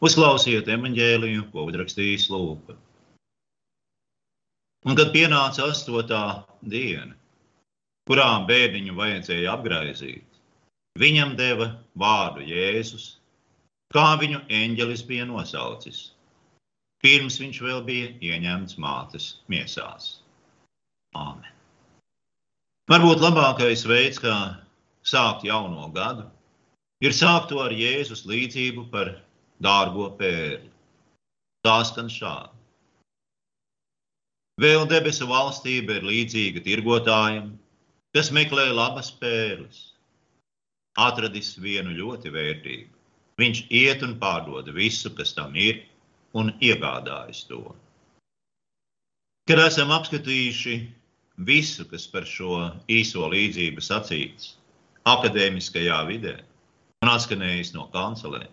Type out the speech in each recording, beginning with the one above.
Uzklausiet evaņģēliju, ko uzrakstījis Lūks. Un kad pienāca astotā diena, kurā bērniņu vajadzēja apgraizīt, viņam deva vārdu Jēzus, kā viņu eņģelis bija nosaucis, pirms viņš vēl bija ieņemts mātes miesās. Āmen. Varbūt labākais veids, kā sākt jauno gadu, ir sākt to ar Jēzus līdzību par dārgo pērli. Tā skan šādi. Vēl debesu valstība ir līdzīga tirgotājam, kas meklē labas pērles. Atradis vienu ļoti vērtīgu. Viņš iet un pārdod visu, kas tam ir, un iegādājas to. Kad esam apskatījuši visu, kas par šo īso līdzību sacīts akadēmiskajā vidē un atskanējis no kancelēm,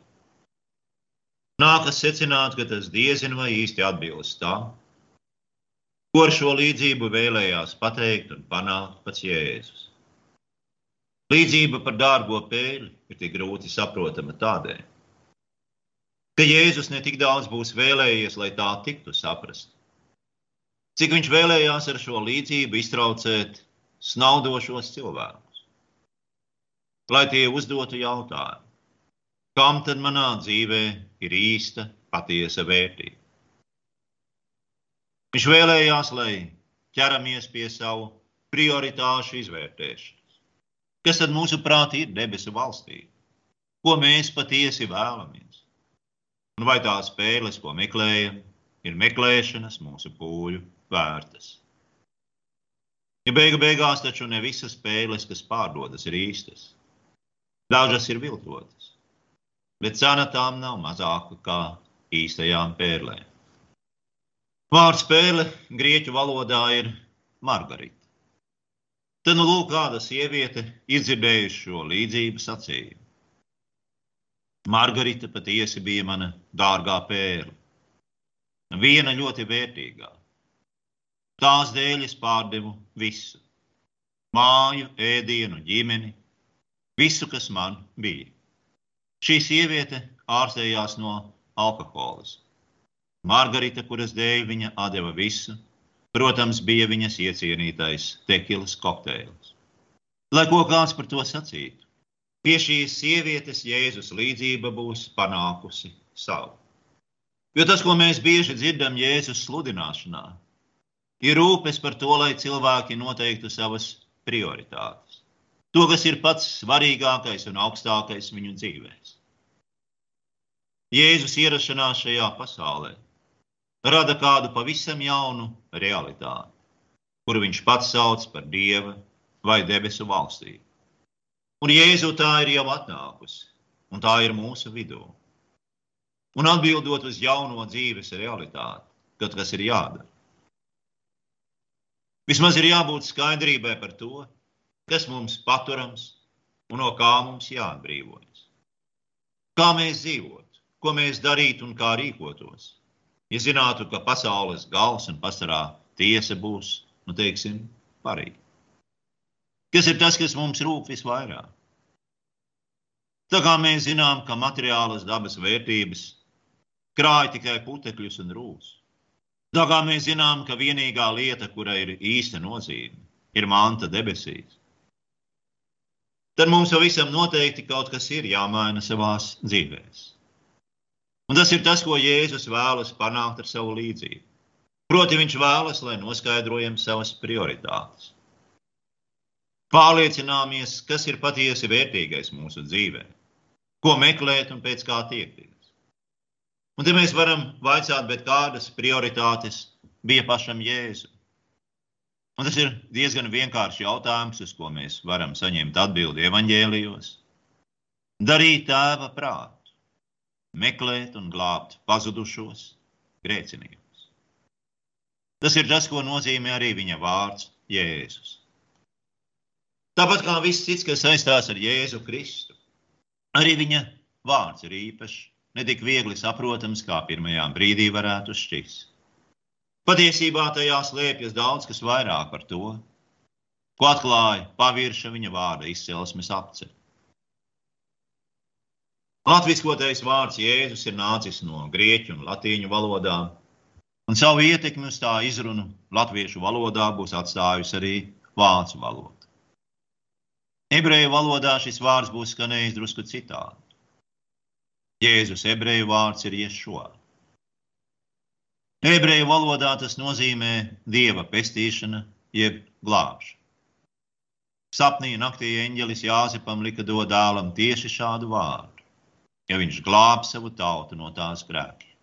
Nākas secināt, ka tas diezin vai īsti atbilst tam, ko ar šo līdzību vēlējās pateikt un panākt pats Jēzus. Līdzība par dārgo pēļu ir tik grūti saprotama tādēļ, ka Jēzus ne tik daudz būs vēlējies, lai tā tiktu saprast, cik viņš vēlējās ar šo līdzību iztraucēt snaudošos cilvēkus, lai tie uzdotu jautājumu kam tad manā dzīvē ir īsta, patiesa vērtība? Viņš vēlējās, lai ķeramies pie savu prioritāšu izvērtēšanas. Kas tad mūsuprāt ir debesu valstība? Ko mēs patiesi vēlamies? Un vai tās spēles, ko meklējam, ir meklēšanas mūsu pūļu vērtas? Ja beigu beigās taču ne visas spēles, kas pārdodas, ir īstas. Dažas ir viltotas bet cena tām nav mazāka kā īstajām pērlēm. Vārds pērle grieķu valodā ir margarita. Tad nu lūk, kāda sieviete izdzirdējusi šo līdzību sacījumu. Margarita patiesi bija mana dārgā pērle. Viena ļoti vērtīgā. Tās dēļ es pārdevu visu. Māju, ēdienu, ģimeni, visu, kas man bija. Šī sieviete ārstējās no alkoholisma. Margarita, kuras dēļ viņa deva visu, protams, bija viņas iecienītais tekilas kokteils. Lai ko kāds par to sacītu, pie šīs sievietes Jēzus līdzība būs panākusi savu. Jo tas, ko mēs bieži dzirdam Jēzus sludināšanā, ir rūpes par to, lai cilvēki noteiktu savas prioritātes to, kas ir pats svarīgākais un augstākais viņu dzīvēs. Jēzus ierašanās šajā pasaulē rada kādu pavisam jaunu realitāti, kuru viņš pats sauc par dieva vai debesu valstību. Un Jēzu tā ir jau atnākusi, un tā ir mūsu vidū. Un atbildot uz jauno dzīves realitāti, kaut kas ir jādara. Vismaz ir jābūt skaidrībai par to, kas mums paturams un no kā mums jāatbrīvojas. Kā mēs dzīvotu, ko mēs darītu un kā rīkotos. Ja zinātu, ka pasaules gals un pasarā tiesa būs, nu teiksim, parīt. Kas ir tas, kas mums rūp visvairāk? Tā kā mēs zinām, ka materiālas dabas vērtības krāj tikai putekļus un rūs. Tā kā mēs zinām, ka vienīgā lieta, kurai ir īsta nozīme, ir manta debesīs tad mums pavisam noteikti kaut kas ir jāmaina savā dzīvē. Un tas ir tas, ko Jēzus vēlas panākt ar savu līdzību. Proti, viņš vēlas, lai noskaidrojam savas prioritātes. Pārliecināmies, kas ir patiesi vērtīgais mūsu dzīvē, ko meklēt un pēc kā tiekties. Un te mēs varam vaicāt, kādas prioritātes bija pašam Jēzum. Un tas ir diezgan vienkāršs jautājums, uz ko mēs varam saņemt atbildi evaņģēlijos. Darīt tēva prātu, meklēt un glābt pazudušos grēciniekus. Tas ir tas, ko nozīmē arī viņa vārds Jēzus. Tāpat kā viss cits, kas saistās ar Jēzu Kristu, arī viņa vārds ir īpašs, ne tik viegli saprotams, kā pirmajā brīdī varētu šķist. Patiesībā tajā slēpjas daudz kas vairāk par to, ko atklāja pavirša viņa vārda izcelsmes apce. Latviskotais vārds Jēzus ir nācis no grieķu un latīņu valodām, un savu ietekmi uz tā izrunu latviešu valodā būs atstājusi arī vācu valoda. Ebreju valodā šis vārds būs skanējis drusku citādi. Jēzus ebreju vārds ir Ješua. Ebreju valodā tas nozīmē dieva pestīšana, jeb glābšana. Sapnī naktī eņģelis Jāzepam lika dot dēlam tieši šādu vārdu, ja viņš glāb savu tautu no tās grēkiem.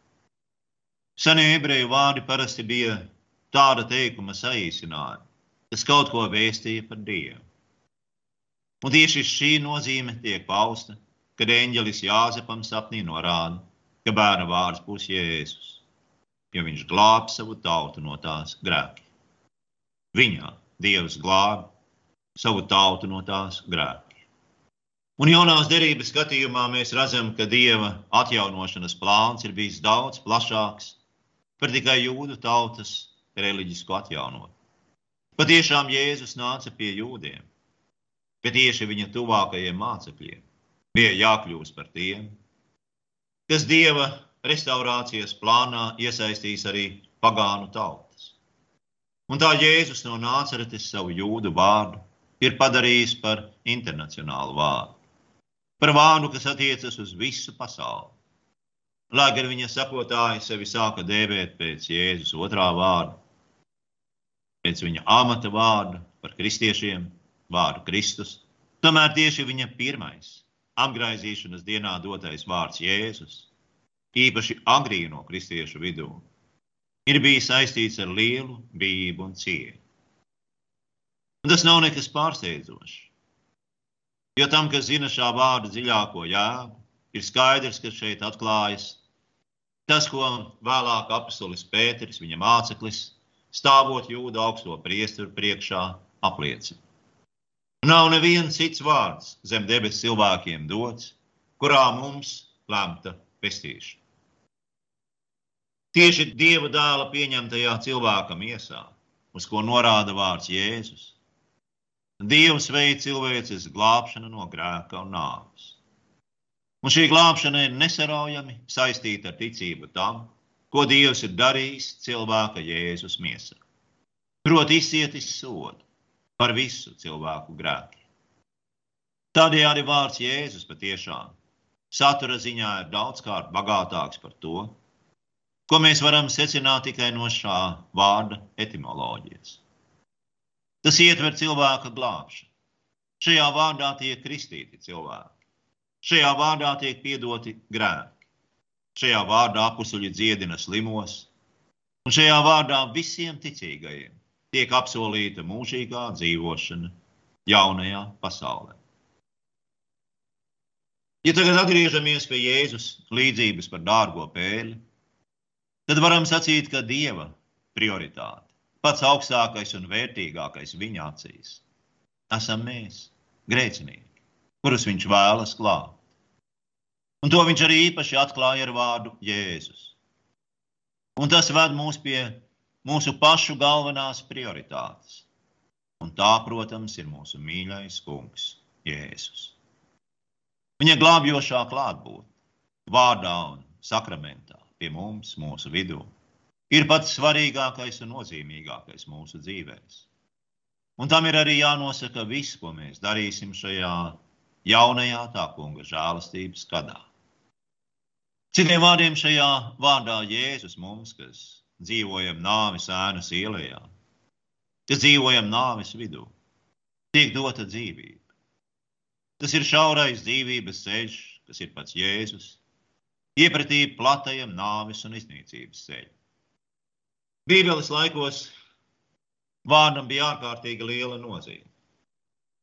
Senie ebreju vārdi parasti bija tāda teikuma saīsinājuma, kas kaut ko vēstīja par Dievu. Un tieši šī nozīme tiek pausta, kad eņģelis Jāzepam sapnī norāda, ka bērna vārds būs Jēzus, jo viņš glāb savu tautu no tās grēkiem. Viņā Dievs glāb savu tautu no tās grēka. Un jaunās derības skatījumā mēs redzam, ka Dieva atjaunošanas plāns ir bijis daudz plašāks par tikai jūdu tautas reliģisku atjaunošanu. Patiešām Jēzus nāca pie jūdiem, bet tieši viņa tuvākajiem mācekļiem bija jākļūst par tiem, kas Dieva restaurācijas plānā iesaistīs arī pagānu tautas. Un tā Jēzus no nāceretes savu jūdu vārdu ir padarījis par internacionālu vārdu. Par vārdu, kas attiecas uz visu pasauli. Lai gan viņa sakotāji sevi sāka dēvēt pēc Jēzus otrā vārda, pēc viņa amata vārda par kristiešiem, vārdu Kristus, tomēr tieši viņa pirmais apgaizīšanas dienā dotais vārds Jēzus, īpaši agrīno kristiešu vidū, ir bijis saistīts ar lielu bību un cieņu. Un tas nav nekas pārsteidzošs. Jo tam, kas zina šā vārda dziļāko jēgu, ir skaidrs, ka šeit atklājas tas, ko vēlāk apstulis Pēters, viņa māceklis, stāvot jūda augsto priesteru priekšā, apliecina. Nav neviens cits vārds zem debesu cilvēkiem dots, kurā mums lemta pestīšana. Tieši Dieva dēla pieņemtajā cilvēka miesā, uz ko norāda vārds Jēzus, Dievs veids cilvēces glābšanu no grēka un nāves. Un šī glābšana ir nesaraujami saistīta ar ticību tam, ko Dievs ir darījis cilvēka Jēzus miesā. Proti, izcietis sodu par visu cilvēku grēku. Tādējādi vārds Jēzus patiešām satura ziņā ir daudzkārt bagātāks par to, ko mēs varam secināt tikai no šā vārda etimoloģijas. Tas ietver cilvēka glābšanu. Šajā vārdā tiek kristīti cilvēki. Šajā vārdā tiek piedoti grēki. Šajā vārdā apstuļi dziedina slimos, un šajā vārdā visiem ticīgajiem tiek apsolīta mūžīgā dzīvošana jaunajā pasaulē. Ja tagad atgriežamies pie Jēzus līdzības par dārgo pēli, tad varam sacīt, ka Dieva prioritāte pats augstākais un vērtīgākais viņa acīs. Esam mēs, grēcinieki, kurus viņš vēlas glābt. Un to viņš arī īpaši atklāja ar vārdu Jēzus. Un tas ved mūs pie mūsu pašu galvenās prioritātes. Un tā, protams, ir mūsu mīļais kungs, Jēzus. Viņa glābjošā klātbūtne, vārdā un sakramentā pie mums, mūsu vidū ir pats svarīgākais un nozīmīgākais mūsu dzīvēs. Un tam ir arī jānosaka viss, ko mēs darīsim šajā jaunajā tā kunga žēlastības gadā. Citiem vārdiem šajā vārdā Jēzus mums, kas dzīvojam nāves ēnas ielā, kas dzīvojam nāves vidū, tiek dota dzīvība. Tas ir šaurais dzīvības ceļš, kas ir pats Jēzus, iepratī platajam nāves un iznīcības ceļam. Bībeles laikos vārdam bija ārkārtīgi liela nozīme.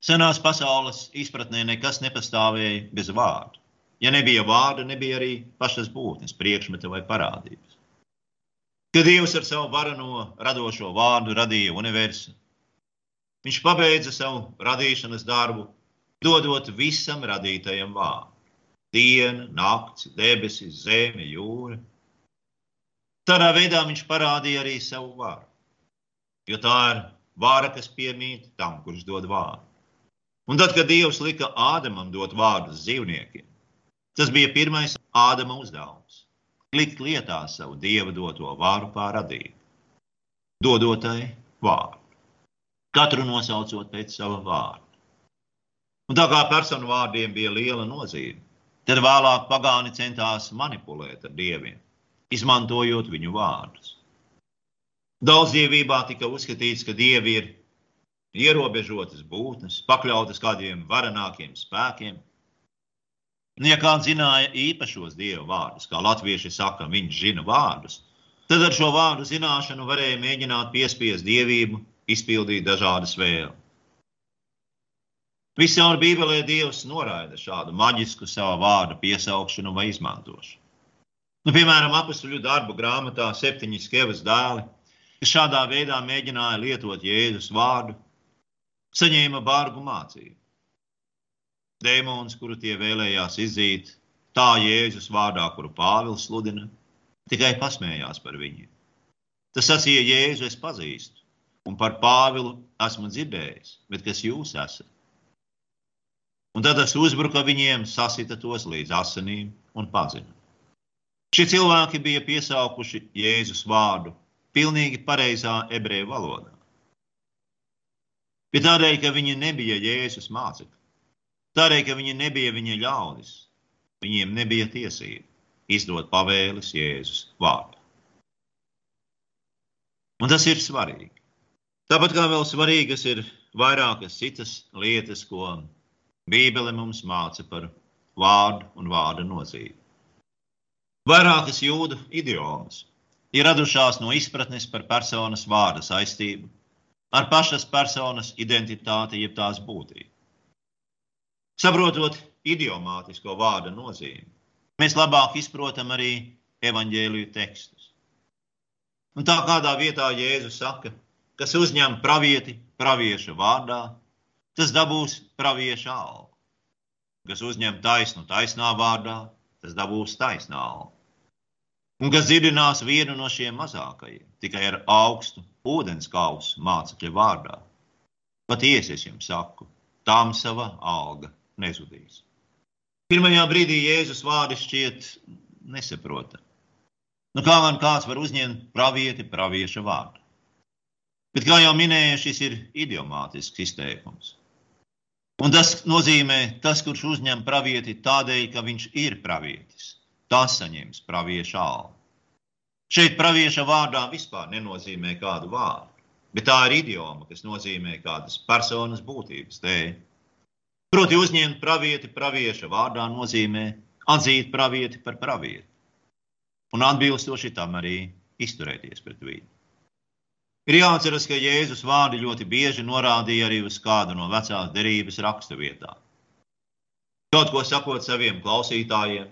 Senās pasaules izpratnē nekas nepastāvēja bez vārda. Ja nebija vārda, nebija arī pašas būtnes, priekšmeta vai parādības. Kad Dievs ar savu varano radošo vārdu radīja universu, viņš pabeidza savu radīšanas darbu, dodot visam radītajam vārdu. Diena, nakts, debesis, zeme, jūra Tādā veidā viņš parādīja arī savu varu. Jo tā ir vara, kas piemīt tam, kurš dod vārdu. Un tad, kad Dievs lika Ādamam dot vārdus dzīvniekiem, Tas bija pirmais Ādama uzdevums - likt lietā savu dieva doto vāru pār radību, dodotai vārdu, katru nosaucot pēc sava vārda. Un tā kā personu vārdiem bija liela nozīme, tad vēlāk pagāni centās manipulēt ar dieviem, izmantojot viņu vārdus. Daudzdzīvībā tika uzskatīts, ka dievi ir ierobežotas būtnes, pakļautas kādiem varenākiem spēkiem. Un, ja kāds zināja īpašos dievu vārdus, kā latvieši saka, viņš zina vārdus, tad ar šo vārdu zināšanu varēja mēģināt piespiest dievību izpildīt dažādas vēlmes. Viscaur Bībelē Dievs noraida šādu maģisku savā vārda piesaukšanu vai izmantošanu. Nu, piemēram, apakstuļu darbu grāmatā septiņi skevas dēli, kas šādā veidā mēģināja lietot Jēzus vārdu, saņēma bargu mācību. Dēmons, kuru tie vēlējās izzīt, tā Jēzus vārdā, kuru Pāvils sludina, tikai pasmējās par viņiem. Tas sacīja Jēzu, es pazīstu, un par Pāvilu esmu dzirdējis, bet kas jūs esat? Un tad tas uzbruka viņiem, sasita tos līdz asinīm un pazina. Šie cilvēki bija piesaukuši Jēzus vārdu pilnīgi pareizā ebreju valodā bet tādēļ, ka viņi nebija Jēzus mācekļi. Tādēļ, ka viņi nebija viņa ļaudis, viņiem nebija tiesība izdot pavēles Jēzus vārdā. Un tas ir svarīgi. Tāpat kā vēl svarīgas ir vairākas citas lietas, ko Bībele mums māca par vārdu un vārda nozīmi. Vairākas jūdu idiomas ir radušās no izpratnes par personas vārda saistību ar pašas personas identitāti, jeb tās būtību. Saprotot idiomātisko vārda nozīmi, mēs labāk izprotam arī evaņģēliju tekstus. Un tā kādā vietā Jēzus saka, kas uzņem pravieti pravieša vārdā, tas dabūs pravieša algu. Kas uzņem taisnu taisnā vārdā, tas dabūs taisnā algu un kas dzirdinās vienu no šiem mazākajiem, tikai ar augstu ūdens kausu mācekļa vārdā. Patiesi es jums saku, tām sava alga nezudīs. Pirmajā brīdī Jēzus vārdi šķiet nesaprotami. Nu, kā man kāds var uzņemt pravieti pravieša vārdu? Bet, kā jau minēju, šis ir idiomātisks izteikums. Un tas nozīmē, tas, kurš uzņem pravieti tādēļ, ka viņš ir pravietis tas saņems pravieša algu. Šeit pravieša vārdā vispār nenozīmē kādu vārdu, bet tā ir idioma, kas nozīmē kādas personas būtības dēļ. Proti, uzņemt pravieti pravieša vārdā nozīmē atzīt pravieti par pravieti un atbilstoši tam arī izturēties pret viņu. Ir jāatceras, ka Jēzus vārdi ļoti bieži norādīja arī uz kādu no vecās derības raksturvietām. Kaut ko sakot saviem klausītājiem,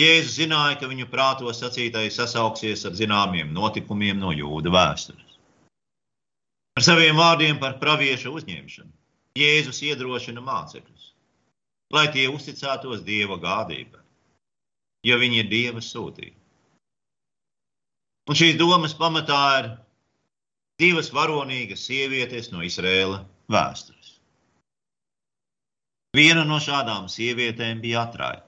Jēzus zināja, ka viņu prātos sacītais sasauksies ar zināmiem notikumiem no jūda vēstures. Ar saviem vārdiem par pravieša uzņemšanu Jēzus iedrošina mācekļus, lai tie uzticētos Dieva gādībai, jo viņi ir Dieva sūtīti. Un šīs domas pamatā ir divas varonīgas sievietes no Izrēla vēstures. Viena no šādām sievietēm bija atraita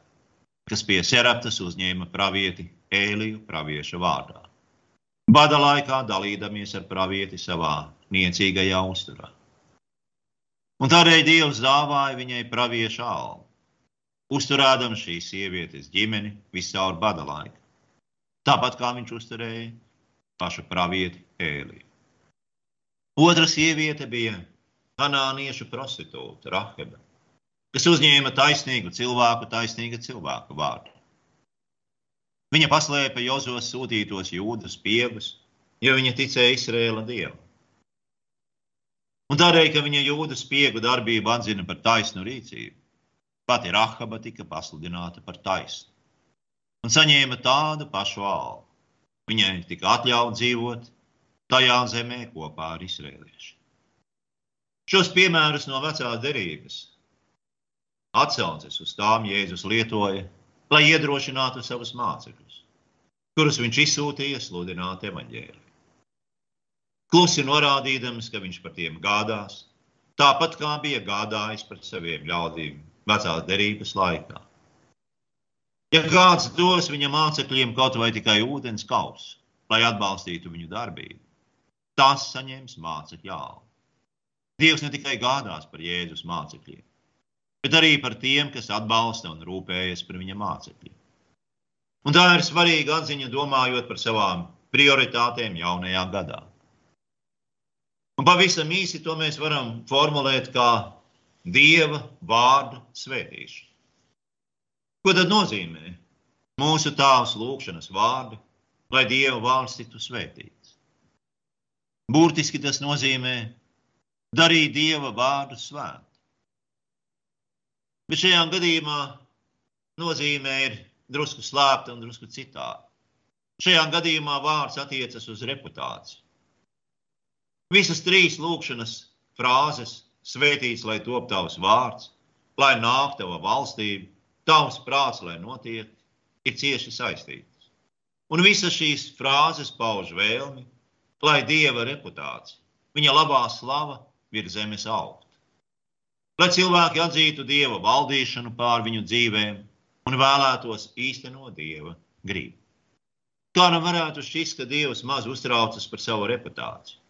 kas pie Seraptas uzņēma pravieti Ēliju pravieša vārdā. Bada laikā dalīdamies ar pravieti savā niecīgajā uzturā. Un tādēļ Dievs dāvāja viņai pravieša almu, uzturēdam šīs sievietes ģimeni viscaur bada laiku. Tāpat kā viņš uzturēja pašu pravieti Ēliju. Otra sieviete bija kanāniešu prostitūta Raheba kas uzņēma taisnīgu cilvēku, taisnīga cilvēka vārdu. Viņa paslēpa Jozos sūtītos jūdas piegus, jo viņa ticēja Izraēla dievam. Un tādēļ, ka viņa jūdas piegu darbību atzina par taisnu rīcību, pati Rahaba tika pasludināta par taisnu un saņēma tādu pašu algu. Viņai tika atļauts dzīvot tajā zemē kopā ar izrēliešiem. Šos piemērus no vecās derības Atsauces uz tām Jēzus lietoja, lai iedrošinātu savus mācekļus, kurus viņš izsūtīja sludināt evaņģēliju. Klusi norādīdams, ka viņš par tiem gādās, tāpat kā bija gādājis par saviem ļaudīm vecās derības laikā. Ja kāds dos viņa mācekļiem kaut vai tikai ūdens kausu, lai atbalstītu viņu darbību, tas saņems mācekļu algu. Dievs ne tikai gādās par Jēzus mācekļiem, bet arī par tiem, kas atbalsta un rūpējas par viņa mācekļiem. Un tā ir svarīga atziņa, domājot par savām prioritātēm jaunajā gadā. Un pavisam īsi to mēs varam formulēt kā Dieva vārdu svētīšanu. Ko tad nozīmē mūsu tāvs lūgšanas vārdi, lai Dieva vārds tiktu svētīts? Būtiski tas nozīmē darīt Dieva vārdu svētu. Bet šajā gadījumā nozīmē ir drusku slēpta un drusku citāda. Šajā gadījumā vārds attiecas uz reputāciju. Visas trīs lūkšanas frāzes - svētīts, lai top tavs vārds, lai nāk tava valstība, tavs prāts, lai notiek, ir cieši saistītas. Un visas šīs frāzes pauž vēlmi, lai dieva reputācija, viņa labā slava virs zemes augt. Lai cilvēki atzītu dieva valdīšanu pār viņu dzīvēm un vēlētos īstenot dieva gribu. Kādam varētu šķist, ka dievs maz uztraucas par savu reputāciju.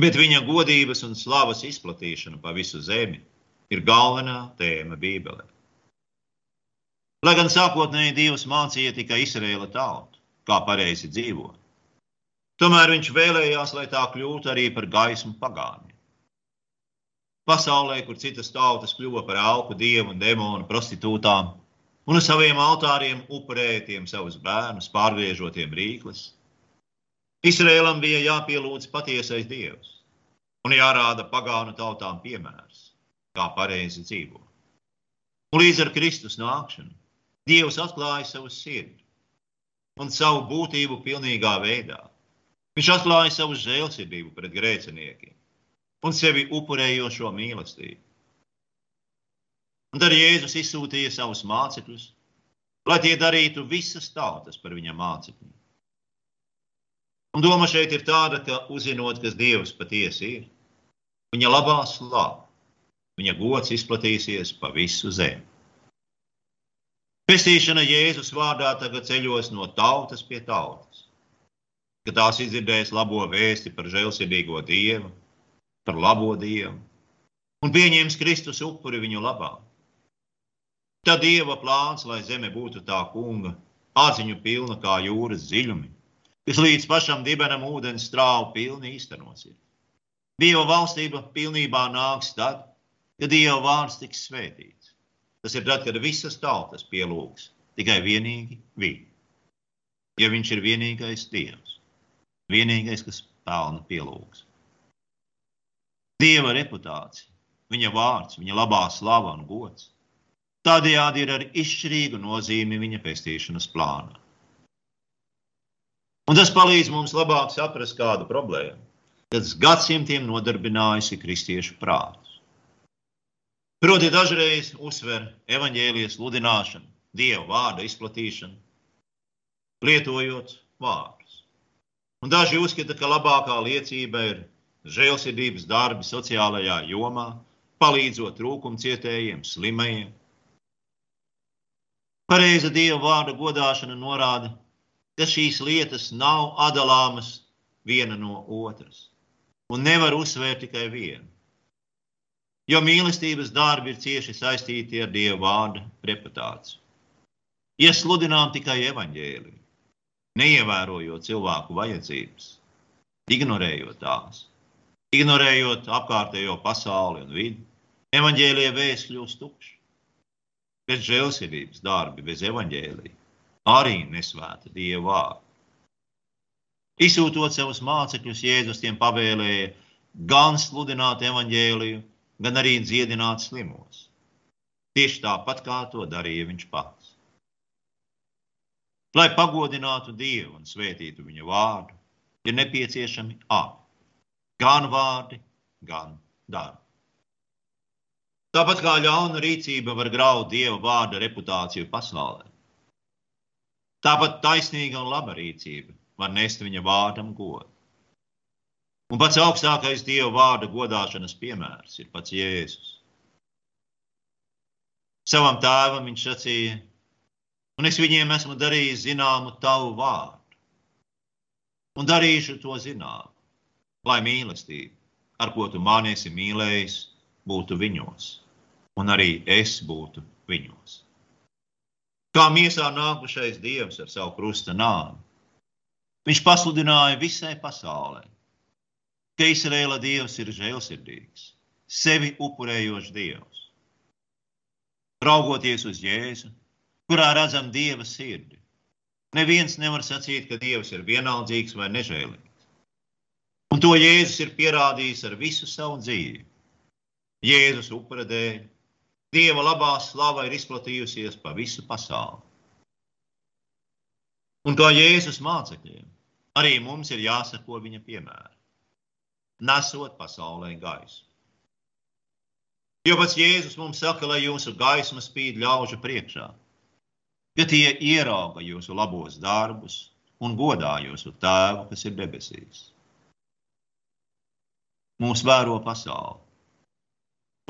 Bet viņa godības un slavas izplatīšana pa visu zemi ir galvenā tēma Bībelē. Lai gan sākotnēji Dievs mācīja tikai Izraēla tautu, kā pareizi dzīvot, tomēr viņš vēlējās, lai tā kļūtu arī par gaismu pagāniem. Pasaulē, kur citas tautas kļuva par augu, dievu un demonu prostitūtām, un uz saviem altāriem upurēja tiem savus bērnus, pārgriežot tiem rīkles, Izrēlam bija jāpielūdz patiesais dievs un jārāda pagānu tautām piemērs, kā pareizi dzīvo. Un līdz ar Kristus nākšanu Dievs atklāja savu sirdi un savu būtību pilnīgā veidā. Viņš atklāja savu žēlsirdību pret grēciniekiem un sevi upurējošo mīlestību. Un tad Jēzus izsūtīja savus mācekļus, lai tie darītu visas tautas par viņa mācekļiem. Un doma šeit ir tāda, ka uzzinot, kas Dievs patiesi ir, viņa labā slava, viņa gods izplatīsies pa visu zemi. Pestīšana Jēzus vārdā tagad ceļos no tautas pie tautas. Kad tās izdzirdēs labo vēsti par žēlsirdīgo Dievu, par labo Dievu, un pieņems Kristus upuri viņu labā. Tad Dieva plāns, lai zeme būtu tā kunga, atziņu pilna kā jūras dziļumi, kas līdz pašam dibenam ūdens strāvu pilni īstenosies. Dieva valstība pilnībā nāks tad, kad Dieva vārds tiks svētīts. Tas ir tad, kad visas tautas pielūgs tikai vienīgi viņu. Ja viņš ir vienīgais Dievs, vienīgais, kas pelna pielūgs. Dieva reputācija, viņa vārds, viņa labā slava un gods. Tādējādi ir ar izšķirīgu nozīmi viņa pestīšanas plānā. Un tas palīdz mums labāk saprast kādu problēmu, kas gadsimtiem nodarbinājusi kristiešu prātu. Proti, dažreiz uzsver evaņģēlijas sludināšanu, dievu vārda izplatīšanu, lietojot vārdus. Un daži uzskata, ka labākā liecība ir žēlsirdības darbi sociālajā jomā, palīdzot trūkumcietējiem, slimajiem. Pareiza dieva vārda godāšana norāda, ka šīs lietas nav atdalāmas viena no otras un nevar uzsvērt tikai vienu jo mīlestības darbi ir cieši saistīti ar Dieva vārda reputāciju. Ja sludinām tikai evaņģēliju, neievērojot cilvēku vajadzības, ignorējot tās, ignorējot apkārtējo pasauli un vidi, evaņģēlīja vēsts kļūst tukšs. Bez žēlsirdības darbi, bez evaņģēlīja arī nesvēta Dieva vārda. Izsūtot savus mācekļus, Jēzus tiem pavēlēja gan sludināt evaņģēliju, gan arī dziedināt slimos. Tieši tāpat kā to darīja viņš pats. Lai pagodinātu Dievu un svētītu viņa vārdu, ir nepieciešami abi - gan vārdi, gan darbi. Tāpat kā ļauna rīcība var graut Dieva vārda reputāciju pasaulē, tāpat taisnīga un laba rīcība var nest viņa vārdam godu. Un pats augstākais Dieva vārda godāšanas piemērs ir pats Jēzus. Savam tēvam viņš sacīja: Un es viņiem esmu darījis zināmu tavu vārdu. Un darīšu to zinām, lai mīlestība, ar ko tu mani esi mīlējis, būtu viņos, un arī es būtu viņos. Kā miesā nākušais dievs ar savu krusta nāvi, viņš pasludināja visai pasaulē, ka Izraēla dievs ir žēlsirdīgs, sevi upurējošs dievs. Raugoties uz Jēzu, kurā redzam dieva sirdi, neviens nevar sacīt, ka dievs ir vienaldzīgs vai nežēlīgs. Un to Jēzus ir pierādījis ar visu savu dzīvi. Jēzus upura dēļ, Dieva labā slava ir izplatījusies pa visu pasauli. Un kā Jēzus mācekļiem, arī mums ir jāsako viņa piemēram, nesot pasaulē gaisu. Jo pats Jēzus mums saka, lai jūsu gaisma spīd ļaužu priekšā, ka tie ierauga jūsu labos darbus un godā jūsu tēvu, kas ir debesīs. Mūs vēro pasauli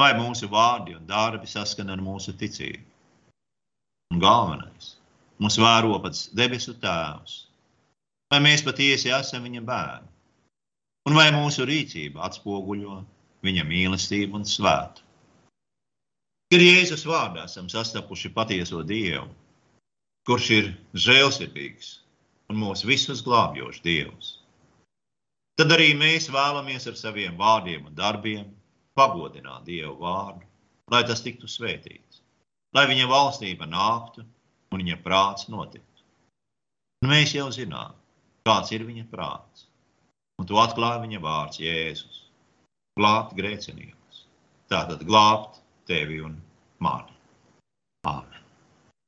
vai mūsu vārdi un darbi saskan ar mūsu ticību. Un galvenais, mums vēro pats debesu Tēvs, vai mēs patiesi esam viņa bērni, un vai mūsu rīcība atspoguļo viņa mīlestību un svētu. Kad Jēzus vārdā esam sastapuši patieso Dievu, kurš ir žēlsirdīgs un mūs visus glābjošs Dievs, tad arī mēs vēlamies ar saviem vārdiem un darbiem pagodināt Dievu vārdu, lai tas tiktu svētīts, lai viņa valstība nāktu un viņa prāts notiktu. Un mēs jau zinām, kāds ir viņa prāts, un to atklāja viņa vārds Jēzus - glābt grēciniekus, tātad glābt tevi un mani. Āmen.